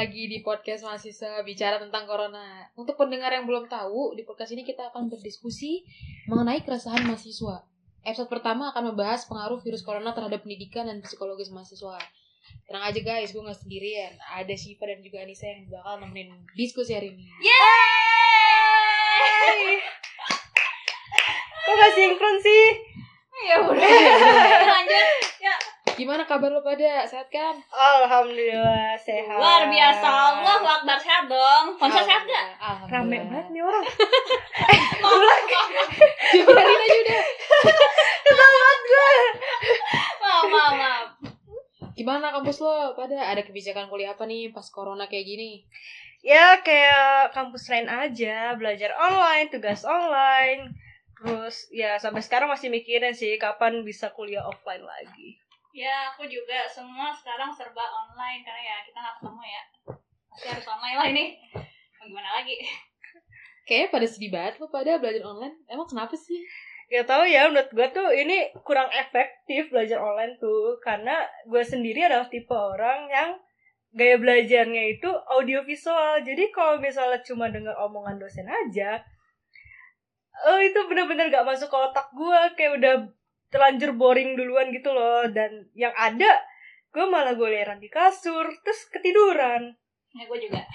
lagi di podcast mahasiswa bicara tentang corona. Untuk pendengar yang belum tahu, di podcast ini kita akan berdiskusi mengenai keresahan mahasiswa. Episode pertama akan membahas pengaruh virus corona terhadap pendidikan dan psikologis mahasiswa. Tenang aja guys, gue gak sendirian. Ada Shiva dan juga Anissa yang bakal nemenin diskusi hari ini. Yeay! Kok gak sinkron sih? Ya udah. Lanjut. Ya. Gimana kabar lo pada? Sehat kan? Alhamdulillah sehat. Luar biasa. Akbar sehat dong. Konser sehat gak? Rame banget nih orang. Biarin aja udah. Maaf, maaf, maaf. Gimana kampus lo pada? Ada kebijakan kuliah apa nih pas corona kayak gini? Ya kayak kampus lain aja, belajar online, tugas online. Terus ya sampai sekarang masih mikirin sih kapan bisa kuliah offline lagi. Ya, aku juga semua sekarang serba online karena ya kita nggak ketemu ya. Pasti harus online lah ini. Mau gimana lagi? Kayaknya pada sedih banget lo pada belajar online. Emang kenapa sih? Gak tau ya menurut gue tuh ini kurang efektif belajar online tuh karena gue sendiri adalah tipe orang yang gaya belajarnya itu audiovisual jadi kalau misalnya cuma dengar omongan dosen aja oh itu bener-bener gak masuk ke otak gue kayak udah terlanjur boring duluan gitu loh dan yang ada gue malah goleran di kasur terus ketiduran Ya, gue juga.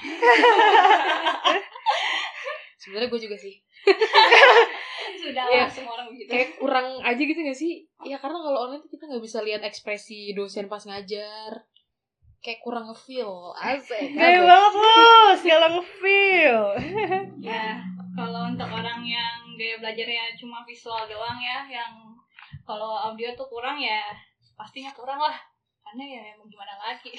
Sebenarnya gue juga sih. Sudah lah, semua orang begitu. Kayak kurang aja gitu gak sih? Ya karena kalau online tuh kita nggak bisa lihat ekspresi dosen pas ngajar. Kayak kurang nge-feel. Asik. gaya banget lo segala nge-feel Ya, kalau untuk orang yang gaya belajarnya cuma visual doang ya, yang kalau audio tuh kurang ya pastinya kurang lah. Karena ya mau gimana lagi.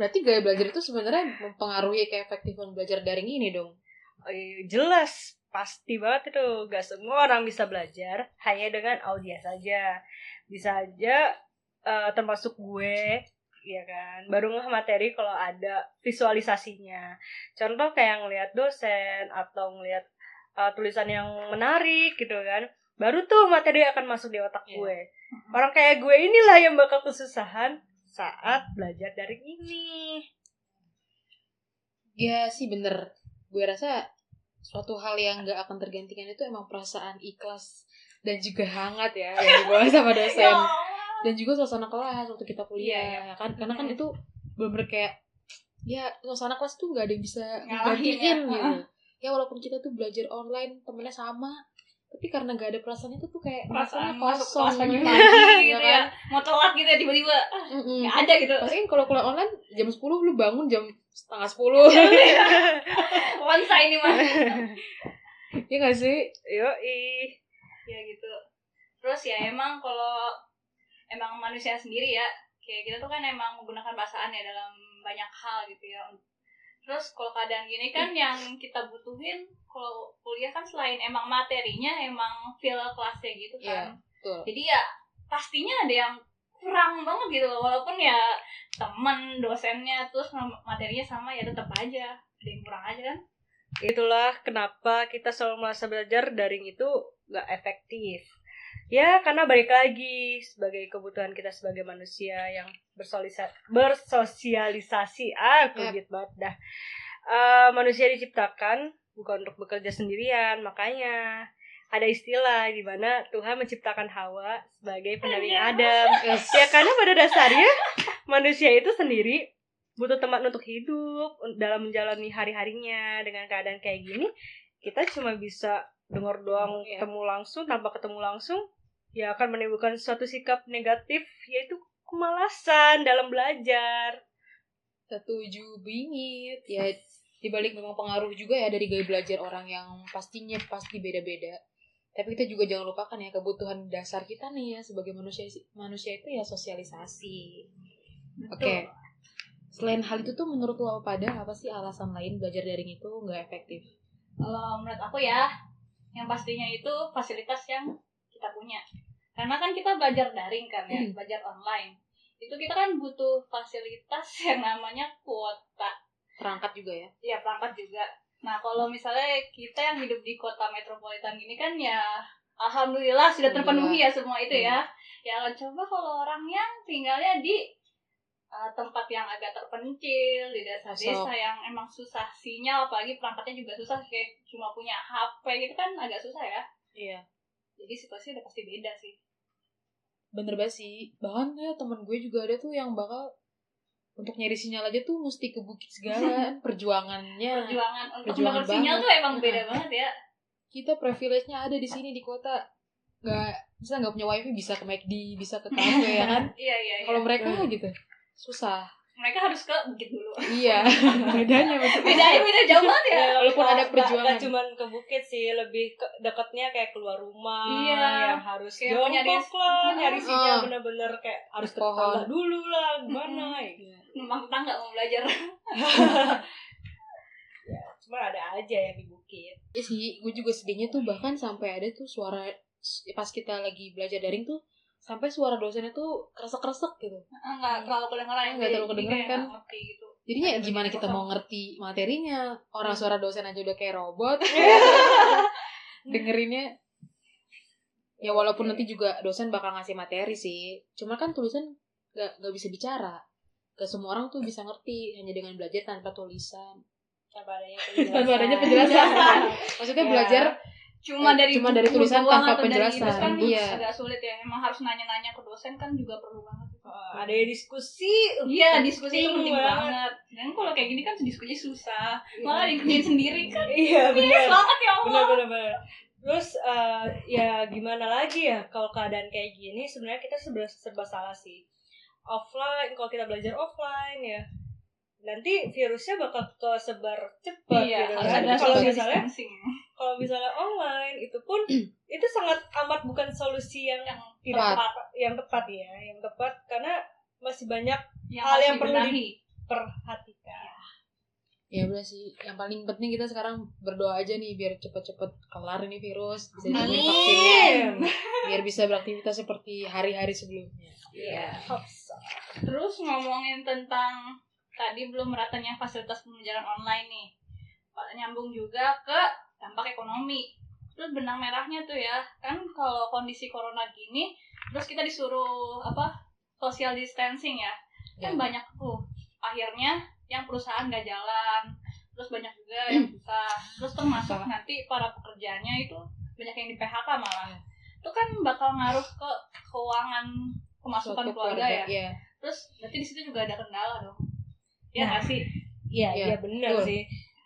Berarti gaya belajar itu sebenarnya mempengaruhi keefektifan belajar daring ini dong. Oh, iya, jelas. Pasti banget itu. Gak semua orang bisa belajar hanya dengan audio saja. Bisa aja eh, termasuk gue ya kan? Baru ngeh materi kalau ada visualisasinya. Contoh kayak ngelihat dosen atau ngelihat eh, tulisan yang menarik gitu kan baru tuh materi akan masuk di otak Iya. gue orang kayak gue inilah yang bakal kesusahan saat belajar dari ini Ya sih bener. Gue rasa suatu hal yang gak akan tergantikan itu emang perasaan ikhlas dan juga hangat ya yang dibawa sama Ya dosen. Allah. dan juga suasana kelas waktu kita Iya, kuliah ya kan karena kan itu bener kayak ya suasana kelas tuh nggak ada yang bisa Ngalahin digantiin ya. gitu ya walaupun kita tuh belajar online temennya sama tapi karena gak ada perasaan itu tuh kayak Perasaan rasanya masuk kosong kelas pagi-pagi Iya gitu ya. Mau telat gitu ya tiba-tiba. Mm-mm. Nggak ada gitu. Pasti kan kalau kuliah online jam 10 lu bangun jam setengah 10 Wansa ini mah. Iya gak sih? Yoi. ya gitu terus ya emang kalau emang manusia sendiri ya kayak kita tuh kan emang menggunakan perasaan ya dalam banyak hal gitu ya terus kalau keadaan gini kan yang kita butuhin kalau kuliah kan selain emang materinya emang feel kelasnya gitu Iya, kan betul. jadi ya pastinya ada yang kurang banget gitu loh walaupun ya temen dosennya terus materinya sama ya tetap aja ada yang kurang aja kan Itulah kenapa kita selalu merasa belajar daring itu gak efektif. Ya, karena balik lagi sebagai kebutuhan kita sebagai manusia yang bersosialisasi. Ah, kulit banget dah. Eh, manusia diciptakan bukan untuk bekerja sendirian, makanya ada istilah di mana Tuhan menciptakan Hawa sebagai pendamping Adam. Ya karena pada dasarnya manusia itu sendiri butuh teman untuk hidup dalam menjalani hari-harinya dengan keadaan kayak gini kita cuma bisa dengar doang Iya. ketemu langsung tanpa ketemu langsung ya akan menimbulkan suatu sikap negatif yaitu kemalasan dalam belajar Setuju bingit. Ya dibalik memang pengaruh juga ya dari gaya belajar orang yang pastinya pasti beda-beda. Tapi kita juga jangan lupakan ya kebutuhan dasar kita nih ya sebagai manusia manusia itu ya sosialisasi. Oke. Selain hal itu tuh menurut lo pada apa sih alasan lain belajar daring itu nggak efektif? Kalau menurut aku ya, yang pastinya itu fasilitas yang kita punya. Karena kan kita belajar daring kan ya, Hmm. belajar online. Itu kita kan butuh fasilitas yang namanya kuota. Perangkat juga ya? Ya perangkat juga. Nah kalau misalnya kita yang hidup di kota metropolitan gini kan ya alhamdulillah sudah terpenuhi ya semua itu ya ya coba kalau orang yang tinggalnya di uh, tempat yang agak terpencil di desa-desa yang emang susah sinyal apalagi perangkatnya juga susah kayak cuma punya HP gitu kan agak susah ya Iya. jadi situasi udah pasti beda sih Bener banget sih. Bahkan ya temen gue juga ada tuh yang bakal untuk nyari sinyal aja tuh mesti ke bukit segala perjuangannya. perjuangan untuk Perjuangan sinyal tuh emang beda Heeh. banget ya Kita privilege-nya ada di sini di kota. Nggak bisa nggak punya wifi bisa ke McD, bisa ke kafe ya kan. iya iya iya Kalau mereka gitu susah. Mereka harus ke bukit dulu iya. Bedanya maksudnya. beda ya beda jauh banget ya walaupun ada perjuangan. nggak cuman ke bukit sih lebih ke dekatnya kayak keluar rumah Iya. yang harus Kayak jongkok nyari- lah nyari Ah. sinyal bener-bener kayak harus ke Pohon. tetangga dulu lah gimana Iya. numpang tetangga mau belajar ya cuma ada aja yang di bukit Iya sih, gue juga sedihnya tuh bahkan sampai ada tuh suara pas kita lagi belajar daring tuh sampai suara dosennya tuh kresek-kresek gitu. nggak terlalu kedengeran Nggak terlalu kedengeran kan. ngerti gitu Jadinya Ada gimana bagian kita kosong. mau ngerti materinya? Orang suara dosen aja udah kayak robot. Dengerinnya ya walaupun nanti juga dosen bakal ngasih materi sih. Cuma kan tulisan gak, nggak bisa bicara. Gak semua orang tuh bisa ngerti hanya dengan belajar tanpa tulisan. tanpa adanya Tanpa adanya penjelasan. Maksudnya Ya. belajar cuma Eh, dari cuma dari tulisan tanpa penjelasan. itu kan Iya. agak sulit ya. Emang harus nanya-nanya ke dosen kan juga perlu banget. Oh, ada yang diskusi. Iya diskusi itu Penting banget. banget. Dan kalau kayak gini kan diskusi susah. Malah dikerjain sendiri kan. Iya benar. banget ya Allah. Benar benar benar. Terus eh, ya gimana lagi ya kalau keadaan kayak gini? Sebenarnya kita serba, serba salah sih. Offline kalau kita belajar offline ya nanti virusnya bakal kesebar cepat iya gitu kan. ada kalau misalnya distancing kalau misalnya online itu pun itu sangat amat bukan solusi yang yang tidak Tepat. tepat yang tepat ya yang tepat karena masih banyak yang Hal yang perlu dibenahi. perhatikan Ya udah sih, yang paling penting kita sekarang berdoa aja nih biar cepet-cepet kelar ini virus, bisa vaksinnya, biar bisa beraktivitas seperti hari-hari sebelumnya. Iya, so. Terus ngomongin tentang tadi belum meratanya fasilitas pembelajaran online nih. Pak, Nyambung juga ke dampak ekonomi. Terus benang merahnya tuh ya, kan kalau kondisi corona gini, terus kita disuruh apa? social distancing ya. Kan Ya. banyak tuh. Akhirnya yang perusahaan nggak jalan. Terus banyak juga yang susah. Terus termasuk nanti para pekerjaannya itu banyak yang di PHK malah. Itu kan bakal ngaruh ke keuangan pemasukan Suatu keluarga ya. Iya. Terus berarti di situ juga ada kendala dong. Ya Nah. nggak sih? Iya, Iya, iya benar sih.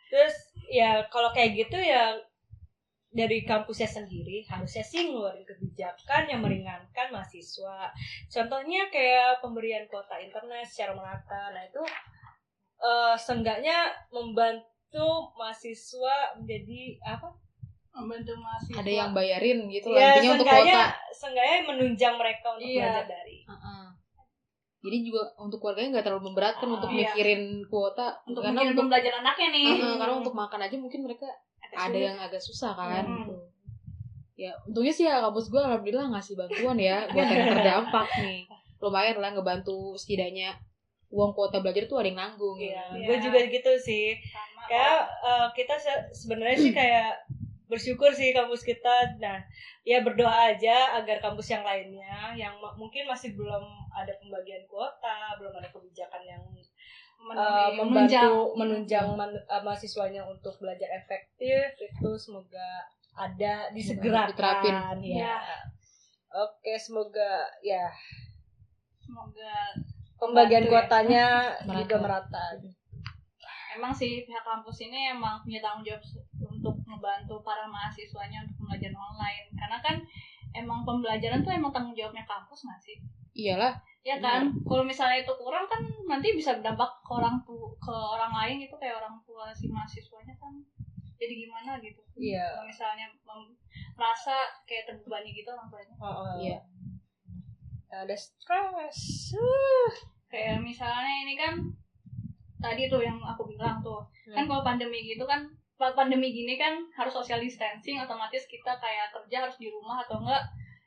Terus ya kalau kayak gitu ya dari kampusnya sendiri harusnya sih ngeluarin kebijakan yang meringankan mahasiswa. Contohnya kayak pemberian kuota internet secara merata. Nah itu eh seenggaknya membantu mahasiswa menjadi apa? Membantu mahasiswa. Ada yang bayarin gitu lah, Ya intinya untuk seenggaknya kuota. seenggaknya menunjang mereka untuk Iya. belajar dari. Jadi juga untuk keluarganya nggak terlalu memberatkan Ah, untuk iya. mikirin kuota, untuk karena untuk pembelajaran anaknya nih. Heeh, karena untuk makan aja mungkin mereka Agak ada sulit. yang agak susah kan. Hmm. gitu. Ya untungnya sih ya kampus gue alhamdulillah ngasih bantuan ya buat yang terdampak nih. Lumayan lah ngebantu setidaknya uang kuota belajar tuh ada yang nanggung. Iya, Iya. gue juga gitu sih. Sama, kayak eh, kita se- sebenarnya sih kayak bersyukur sih kampus kita nah ya berdoa aja agar kampus yang lainnya yang ma- mungkin masih belum ada pembagian kuota belum ada kebijakan yang menunjang. membantu menunjang man- eh, mahasiswanya untuk belajar efektif itu semoga ada disegerakan diterapin. ya oke semoga ya Semoga pembagian ya. kuotanya Merata. juga merata emang sih pihak kampus ini emang punya tanggung jawab untuk membantu para mahasiswanya untuk pembelajaran online. Karena kan emang pembelajaran tuh emang tanggung jawabnya kampus nggak sih? Iyalah, ya kan? Kalau misalnya itu kurang kan nanti bisa berdampak ke orang tu ke orang lain itu kayak orang tua si mahasiswanya kan. Jadi gimana gitu? Iya. Kalau misalnya merasa kayak terbebani gitu orang tuanya. Oh, oh. Iya. ada stres. Kayak misalnya ini kan tadi tuh yang aku bilang tuh. Kan kalau pandemi gitu kan pandemi gini kan harus social distancing otomatis kita kayak kerja harus di rumah atau enggak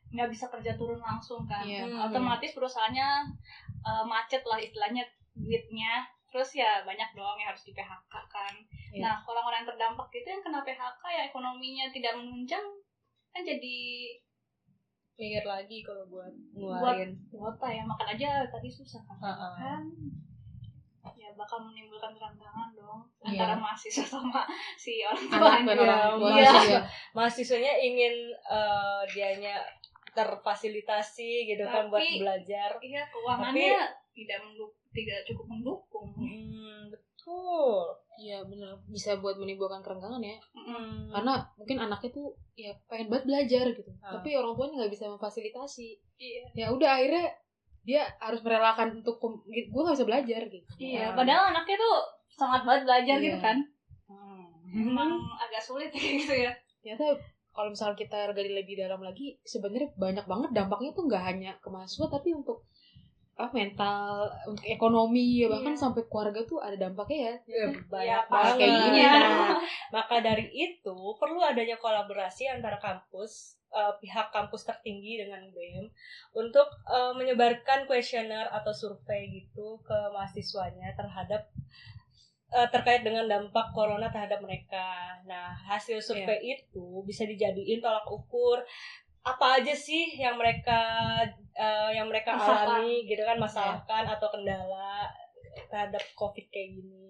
nggak bisa kerja turun langsung kan Iya. Hmm. otomatis perusahaannya eh, macet lah istilahnya duitnya terus ya banyak dong yang harus di PHK kan Iya. nah orang-orang yang terdampak itu yang kena PHK ya ekonominya tidak menunjang kan kan jadi mikir lagi kalau buat buat ngeluarin kuota ya makan aja tadi susah kan Heeh. kan ya bakal menimbulkan tantangan dong Iya. antara mahasiswa sama si orang anak tuanya. dan orang tua iya. sih, ya. mahasiswanya ingin eh, dianya terfasilitasi gitu kan buat Tapi- belajar. iya keuangannya tidak menduk tidak cukup mendukung. Hmm, betul. Iya bener. Bisa buat menimbulkan kerenggangan ya. Mm-mm. karena mungkin anaknya tuh ya pengen banget belajar gitu. Ah. tapi orang tuanya nggak bisa memfasilitasi. Iya. Ya udah akhirnya dia harus merelakan untuk gue nggak bisa belajar gitu iya Ah. padahal anaknya tuh sangat banget belajar Iya. gitu kan Hmm. emang agak sulit kayak gitu ya ternyata kalau misalnya kita gali lebih dalam lagi sebenarnya banyak banget dampaknya tuh nggak hanya ke mahasiswa tapi untuk apa mental untuk ekonomi ya bahkan Iya. sampai keluarga tuh ada dampaknya ya Ya, banyak Iya, banget. kayak gini. Nah, maka dari itu perlu adanya kolaborasi antara kampus, eh, pihak kampus tertinggi dengan BEM untuk eh, menyebarkan kuesioner atau survei gitu ke mahasiswanya terhadap eh, terkait dengan dampak corona terhadap mereka. Nah, hasil survei itu bisa dijadiin tolak ukur apa aja sih yang mereka eh, yang mereka Masalahkan. alami gitu kan masalahkan atau kendala terhadap covid kayak gini.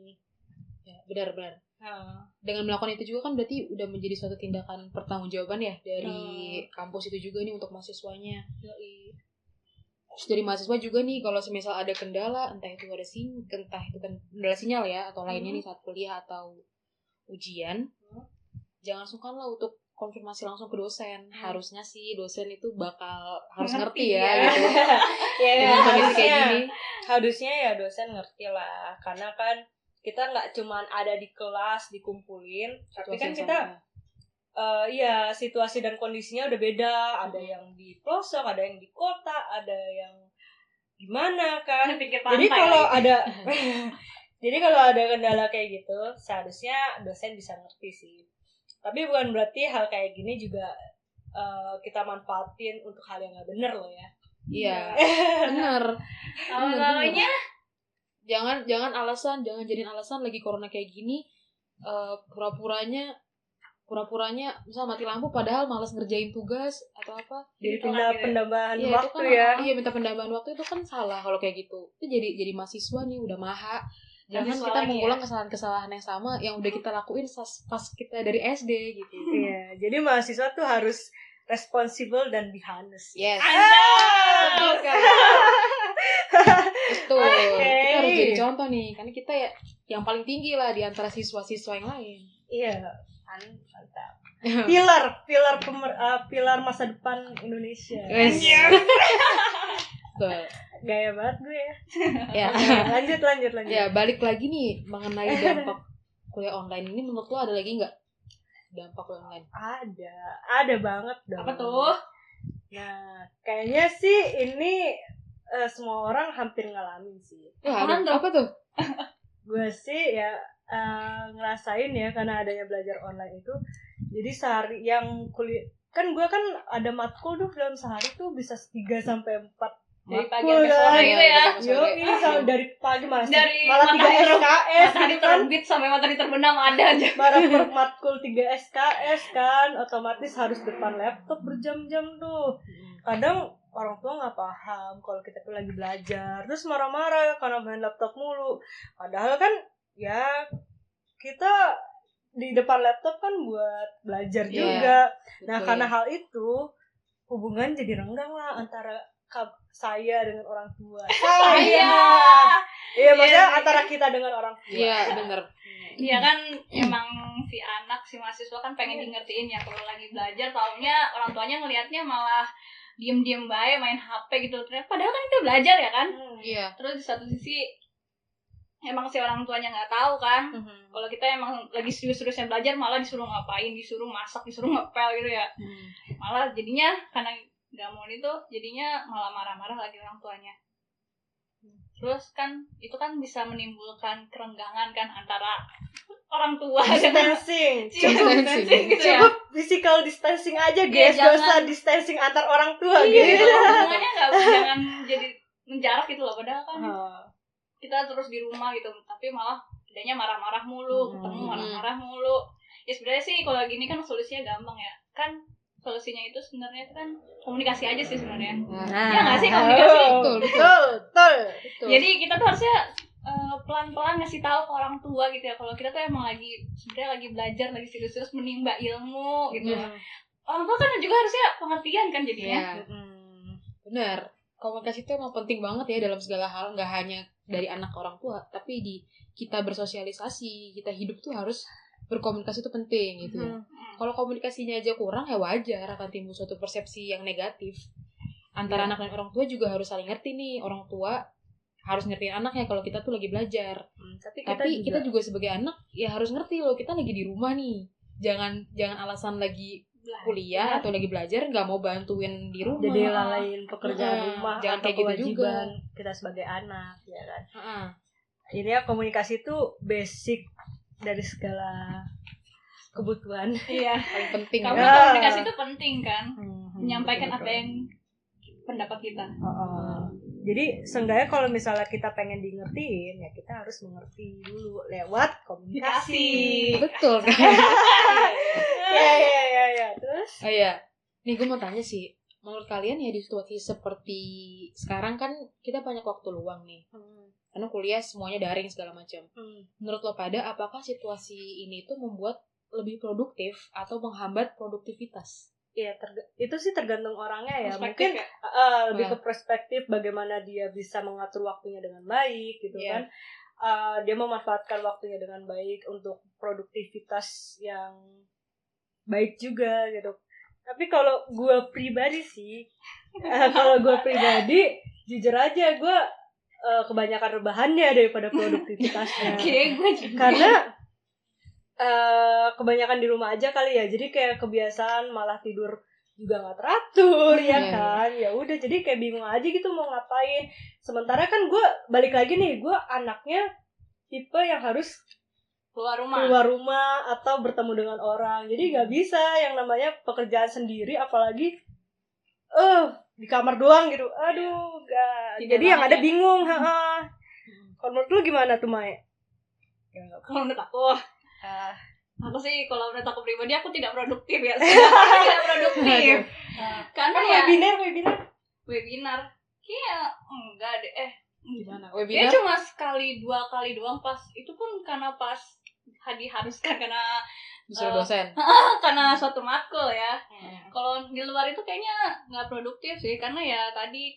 Ya benar-benar. Nah, dengan melakukan itu juga kan berarti udah menjadi suatu tindakan pertanggungjawaban ya dari kampus itu juga nih untuk mahasiswanya. Terus dari mahasiswa juga nih kalau semisal ada kendala entah itu ada sin entah itu kan kendala sinyal ya atau lainnya Hmm. nih saat kuliah atau ujian Hmm. jangan sungkan lah untuk konfirmasi langsung ke dosen. Hmm. harusnya sih dosen itu bakal harus Ngerti ngerti, ya, ya. gitu. Ya, dengan kondisi kayak gini. Harusnya ya dosen ngerti lah karena kan kita nggak cuman ada di kelas dikumpulin tapi kan kita sama. eh iya situasi dan kondisinya udah beda. Ada yang di pelosok ada yang di kota ada yang gimana kan. Jadi kalau lagi. ada jadi kalau ada kendala kayak gitu seharusnya dosen bisa ngerti sih. Tapi bukan berarti hal kayak gini juga eh, kita manfaatin untuk hal yang nggak bener loh ya. Iya. Benar Awal-awalnya jangan jangan alasan jangan jadiin alasan lagi corona kayak gini eh, pura-puranya pura-puranya misal mati lampu padahal malas ngerjain tugas atau apa. Jadi pindah gitu ya. waktu kan, ya. iya minta penambahan waktu itu kan salah kalau kayak gitu. Itu jadi jadi mahasiswa nih udah maha. Jangan Mahasiswa kita mengulang ya. kesalahan-kesalahan yang sama yang udah kita lakuin pas, pas kita dari SD gitu. Iya jadi mahasiswa tuh harus responsibel dan be honest. Yes. Betul sekali betul. Oke. kita harus jadi contoh nih karena kita ya yang paling tinggi lah di antara siswa-siswa yang lain. Iya. Kan mantap. Pilar pilar pemer- uh, pilar masa depan Indonesia. Yes. Betul. gaya banget gue ya. Ya. Lanjut lanjut lanjut. Ya balik lagi nih mengenai dampak kuliah online. Ini menurut lo ada lagi nggak dampak kuliah online? Ada. Ada banget dong. Apa tuh? Nah kayaknya sih ini eh, semua orang hampir ngalamin sih ya ada tuh? apa tuh gue sih ya eh, ngerasain ya karena adanya belajar online itu jadi sehari yang kuliah kan gue kan ada matkul tuh dalam sehari tuh bisa 3 sampai 4 Dari pagi sampai sore kan. gitu ya. Yo, ini sama dari pagi malah Dari malah 3 matahari ter- SKS matahari gitu kan. terbit sampai matahari terbenam ada aja Malah per matkul 3 SKS kan otomatis harus depan laptop berjam-jam tuh. Kadang orang tua nggak paham kalau kita tuh lagi belajar terus marah-marah karena main laptop mulu. Padahal kan ya kita di depan laptop kan buat belajar Iya, juga. Nah, Betul karena hal itu hubungan jadi renggang lah antara saya dengan orang tua. Saya. Iya, maksudnya Iya. antara kita dengan orang tua. iya bener Iya kan emang si anak si mahasiswa kan pengen di ngertiin ya kalau lagi belajar taunya orang tuanya ngelihatnya malah diem-diem baik main HP gitu Ternyata- padahal kan kita belajar ya kan Hmm. iya terus di satu sisi emang si orang tuanya nggak tahu kan Mhm. kalau kita emang lagi serius-seriusnya belajar malah disuruh ngapain disuruh masak disuruh ngepel gitu ya Mhm. malah jadinya karena nggak mau itu jadinya malah marah-marah lagi orang tuanya terus kan itu kan bisa menimbulkan kerenggangan kan antara orang tua distancing Iya, Distancing. gitu ya. cukup physical distancing aja Iya, guys gak jangan- usah distancing antar orang tua Iya, gitu gitu. hubungannya nggak jangan jadi menjarak gitu loh padahal kan Ah, kita terus di rumah gitu tapi malah adanya marah-marah mulu Hmm. ketemu marah-marah mulu ya sebenarnya sih kalau gini kan solusinya gampang ya kan solusinya itu sebenarnya itu kan komunikasi aja sih sebenarnya Nah, Iya nggak sih, komunikasi? betul, betul, betul betul betul. jadi kita tuh harusnya eh, pelan-pelan ngasih tahu ke orang tua gitu ya kalau kita tuh emang lagi sebenarnya lagi belajar lagi serius-serius menimba ilmu gitu Iya. orang tua kan juga harusnya pengertian kan jadinya ya, benar. Komunikasi itu emang penting banget ya dalam segala hal, nggak hanya dari anak ke orang tua, tapi di kita bersosialisasi, kita hidup tuh harus berkomunikasi itu penting gitu. ya. Hmm. Kalau komunikasinya aja kurang ya wajar akan timbul suatu persepsi yang negatif. Antara Iya. anak dan orang tua juga harus saling ngerti nih. Orang tua harus ngertiin anaknya kalau kita tuh lagi belajar. Hmm, tapi kita Tapi juga, kita juga sebagai anak ya harus ngerti loh kita lagi di rumah nih. Jangan jangan alasan lagi kuliah atau lagi belajar nggak mau bantuin di rumah. jadi lalaiin pekerjaan Heeh, rumah jangan atau kayak gitu kewajiban kita sebagai anak ya kan Heeh. ini ya komunikasi itu basic dari segala kebutuhan iya paling penting karena ya. Ya. komunikasi itu penting kan menyampaikan Betul, apa yang pendapat kita Heeh. Jadi seenggaknya kalau misalnya kita pengen di ngertiin ya kita harus mengerti dulu lewat komunikasi. Betul kan? ya ya ya ya. Terus? Oh iya. Nih gue mau tanya sih. Menurut kalian ya di situasi seperti sekarang kan kita banyak waktu luang nih. Karena kuliah semuanya daring segala macam. Hmm. Menurut lo pada apakah situasi ini tuh membuat lebih produktif atau menghambat produktivitas? Iya, terga- itu sih tergantung orangnya ya. Perspektif Mungkin ya. uh, lebih Nah. ke perspektif bagaimana dia bisa mengatur waktunya dengan baik gitu Iya. kan. Uh, dia memanfaatkan waktunya dengan baik untuk produktivitas yang baik juga gitu. Tapi kalau gue pribadi sih, uh, kalau gue pribadi jujur aja gue uh, kebanyakan rebahannya daripada produktivitasnya. Karena eh kebanyakan di rumah aja kali ya. Jadi kayak kebiasaan malah tidur juga nggak teratur ya Iya, kan. Ya udah jadi kayak bingung aja gitu mau ngapain. Sementara kan gue balik lagi nih, gue anaknya tipe yang harus keluar rumah. keluar rumah atau bertemu dengan orang. Jadi nggak bisa yang namanya pekerjaan sendiri apalagi eh di kamar doang gitu. Aduh, gak. Tidak Jadi yang ada bahagia. bingung, ha Kalau menurut lu gimana tuh, Mae? Kalau menurut aku, Ah, aku sih kalau menurut aku pribadi aku tidak produktif ya. tidak produktif. Karena kan ya webinar, webinar. webinar. Kayak enggak deh. Eh, Gimana? Ya Webinar? cuma sekali dua kali doang pas itu pun karena pas diharuskan karena Disuruh Eh, dosen. karena suatu matkul ya. Hmm. Kalau di luar itu kayaknya nggak produktif sih karena ya tadi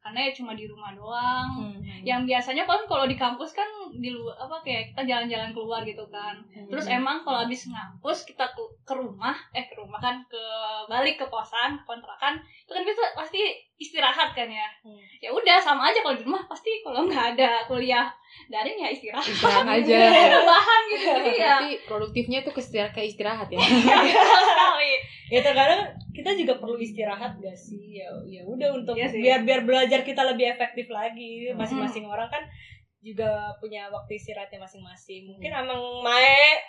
karena ya cuma di rumah doang. Yang biasanya kan kalau di kampus kan di luar apa kayak kita jalan-jalan keluar gitu kan. Terus emang kalau habis ngampus kita ke, ke rumah, eh ke rumah kan ke balik ke kosan, ke kontrakan, itu kan kita pasti istirahat kan ya. Hmm. Ya udah sama aja kalau di rumah pasti kalau nggak ada kuliah daring ya istirahat. Istirahat aja. Bahan gitu jadi ya. Berarti produktifnya tuh ke istirahat, ke istirahat ya. sekali. ya terkadang kita juga perlu istirahat gak sih ya ya udah untuk Iya sih. biar biar belajar kita lebih efektif lagi masing-masing orang kan juga punya waktu istirahatnya masing-masing mungkin emang Mae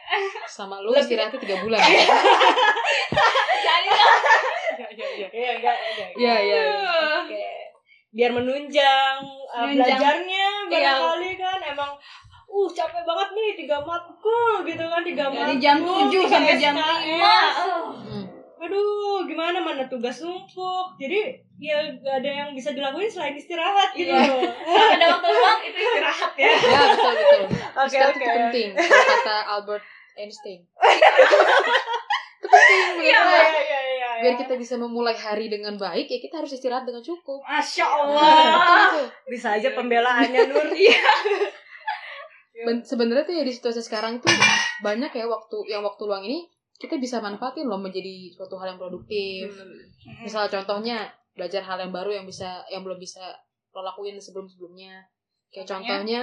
Sama lu Lebih- istirahatnya tiga bulan. Jadi kan Iya, iya, iya. ya enggak enggak Iya, iya. Oke. biar menunjang uh, belajarnya Iya. barangkali kan emang uh capek banget nih tiga matkul gitu kan tiga dari matkul jam 7 tiga sampai jam SKS. 5. Aduh gimana mana tugas numpuk jadi ya gak ada yang bisa dilakuin selain istirahat gitu Iya. loh Kalau ada waktu luang itu istirahat ya. Ya, betul, betul. oke Istirahat oke itu penting. Kata Albert Einstein. itu penting menurut iya iya iya iya Biar kita bisa memulai hari dengan baik, ya kita harus istirahat dengan cukup. Masya Betul, Allah. betul. bisa aja pembelaannya Nur Iya. Ben- Sebenarnya tuh ya di situasi sekarang tuh banyak ya waktu yang waktu luang ini kita bisa manfaatin loh menjadi suatu hal yang produktif. Misal contohnya belajar hal yang baru yang bisa yang belum bisa lo lakuin sebelum-sebelumnya. Kayak Contohnya? contohnya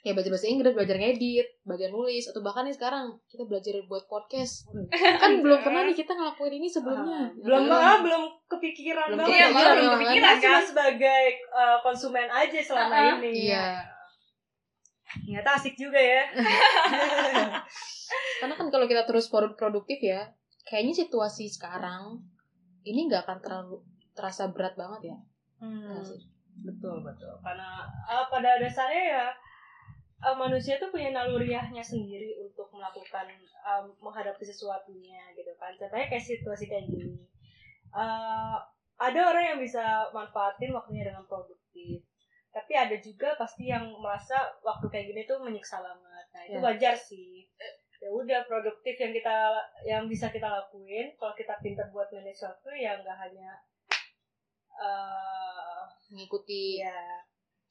ya belajar bahasa Inggris, belajar ngedit, belajar nulis atau bahkan nih sekarang kita belajar buat podcast. Kan belum pernah nih kita ngelakuin ini sebelumnya. belum Belum. ah, belum kepikiran Belum banget Iya, kepikiran, belum malah. kepikiran kita cuma kan. sebagai uh, konsumen aja selama Uh-uh. ini Iya. Ternyata asik juga ya Karena kan kalau kita terus pro- produktif ya, kayaknya situasi sekarang ini nggak akan terlalu terasa berat banget ya. Hmm. Betul betul karena uh, pada dasarnya ya uh, manusia tuh punya naluriahnya sendiri untuk melakukan um, menghadapi sesuatunya gitu kan contohnya kayak situasi kayak gini uh, ada orang yang bisa manfaatin waktunya dengan produktif tapi ada juga pasti yang merasa waktu kayak gini tuh menyiksa banget. Nah itu Ya. wajar sih. Ya udah produktif yang kita yang bisa kita lakuin kalau kita pintar buat manage waktu ya nggak hanya uh, mengikuti ya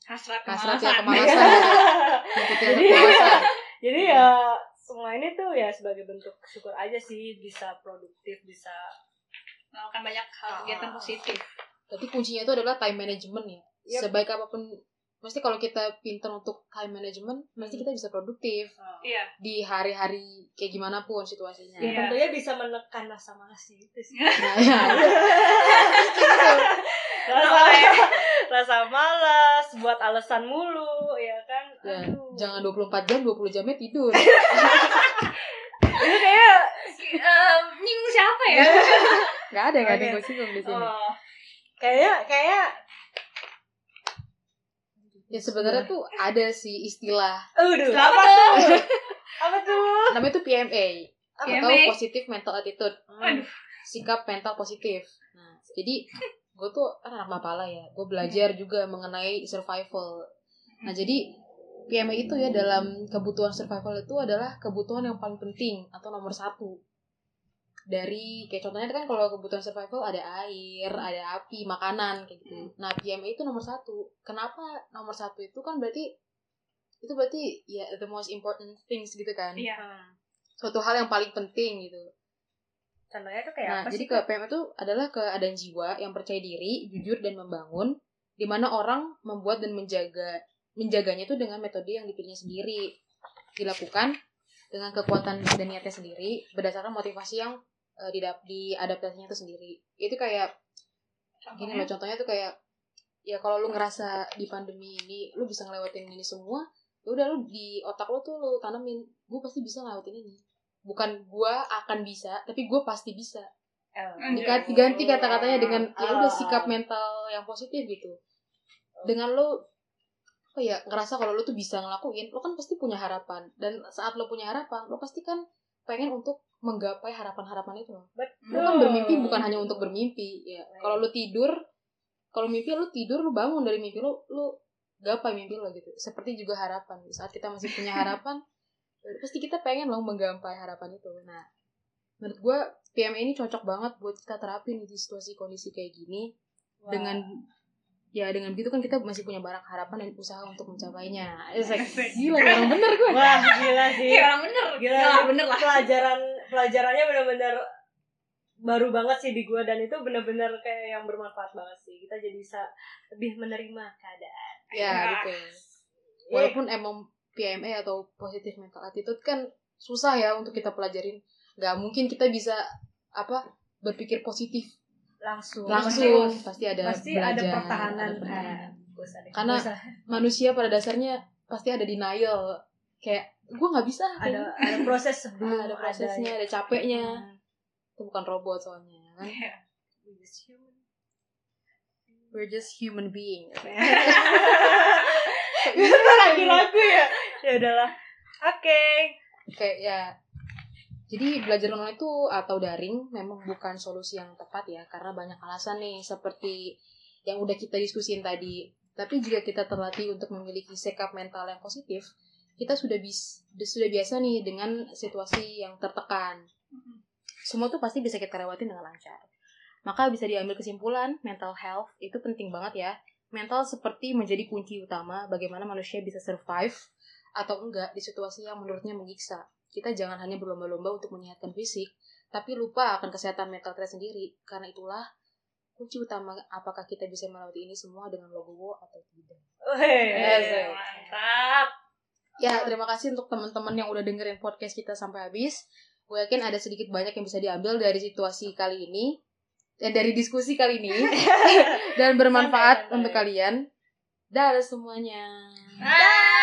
hasrat hasrat kemalasan ya kemalasan Jadi- kemalasan Jadi ya semua ini tuh ya sebagai bentuk syukur aja sih bisa produktif, bisa melakukan banyak hal kegiatan Ah. positif. Berarti kuncinya itu adalah time management ya. Yep. Sebaik apa pun, mesti kalau kita pintar untuk time management, pasti Hmm. kita bisa produktif uh, iya di hari-hari kayak gimana pun situasinya. ya Iya. tentunya bisa menekan rasa malas sih itu sih. Nah, ya. rasa rasa malas, buat alasan mulu, ya kan? Ya, Aduh. jangan 24 jam, 20 jamnya tidur. Itu kayak Em, nyinggung siapa ya Gak ada, gak ada yang gue singgung di sini. oh kayak kayak Ya sebenarnya tuh ada sih istilah, aduh, Apa apa tuh? apa tuh? namanya tuh PMA atau PMA? positive mental attitude. Aduh. Sikap mental positif. Nah, jadi gue tuh kan anak mapala ya, gue belajar juga mengenai survival. Nah, jadi PMA itu ya dalam kebutuhan survival itu adalah kebutuhan yang paling penting atau nomor satu. Dari kayak contohnya itu kan kalau kebutuhan survival ada air, ada api, makanan kayak gitu. Nah, PMA itu nomor satu. Kenapa nomor satu itu kan berarti itu berarti ya the most important things gitu kan. iya Hmm. Suatu hal yang paling penting gitu. Contohnya tuh kayak Nah, apa jadi sih? ke PMA itu adalah keadaan jiwa yang percaya diri, jujur dan membangun, di mana orang membuat dan menjaga menjaganya itu dengan metode yang dipilihnya sendiri, dilakukan dengan kekuatan dan niatnya sendiri, berdasarkan motivasi yang eh, didap diadaptasinya itu sendiri. Itu kayak gini loh, contohnya tuh kayak ya kalau lu ngerasa di pandemi ini lu bisa ngelewatin ini semua, ya udah lu di otak lu tuh lu tanemin, gue pasti bisa ngelewatin ini. Bukan gua akan bisa, tapi gue pasti bisa diganti ganti kata-katanya dengan ya udah Ah. sikap mental yang positif gitu dengan lo apa ya ngerasa kalau lo tuh bisa ngelakuin lo kan pasti punya harapan dan saat lo punya harapan lo pasti kan pengen untuk menggapai harapan-harapan itu lo Betul. lo kan bermimpi bukan hanya untuk bermimpi ya. Kalau lo tidur kalau mimpi lo tidur lo bangun dari mimpi lo lo gapai mimpi lo gitu. Seperti juga harapan. Saat kita masih punya harapan pasti kita pengen lo menggapai harapan itu. Nah menurut gue PMA ini cocok banget buat kita terapin di situasi kondisi kayak gini. Wah. dengan ya dengan gitu kan kita masih punya banyak harapan dan usaha untuk mencapainya. Like, gila orang bener gue Wah, gila sih. iya orang bener. Gila, Nggak, bener lah. Pelajaran pelajarannya benar-benar baru banget sih di gua dan itu benar-benar kayak yang bermanfaat banget sih. Kita jadi bisa lebih menerima keadaan. ya Ya. gitu walaupun emang PMA atau positive mental attitude kan susah ya untuk kita pelajarin nggak mungkin kita bisa apa berpikir positif Langsung. langsung pasti ada Pasti ada belajar, pertahanan. ada pertahanan. Gak usah deh, Karena manusia pada dasarnya pasti ada denial kayak gue nggak bisa ada ada proses sebelum ada prosesnya ada capeknya. Itu bukan robot soalnya ya kan? Iya. we're just human. Being lagu-lagu ya? Ya udahlah. Oke. Kayak ya. Jadi belajar online itu atau daring memang bukan solusi yang tepat ya karena banyak alasan nih seperti yang udah kita diskusin tadi. Tapi jika kita terlatih untuk memiliki sikap mental yang positif kita sudah bis sudah biasa nih dengan situasi yang tertekan. Semua tuh pasti bisa kita lewatin dengan lancar. Maka bisa diambil kesimpulan mental health itu penting banget ya. Mental seperti menjadi kunci utama bagaimana manusia bisa survive atau enggak di situasi yang menurutnya menyiksa. Kita jangan hanya berlomba-lomba untuk menyehatkan fisik, tapi lupa akan kesehatan mental kita sendiri. Karena itulah kunci utama apakah kita bisa melewati ini semua dengan logo atau tidak. Wih, mantap Ya, terima kasih untuk teman-teman yang udah dengerin podcast kita sampai habis. Gue yakin ada sedikit banyak yang bisa diambil dari situasi kali ini, dan dari diskusi kali ini, dan bermanfaat santai. untuk kalian. Dadah semuanya. Bye.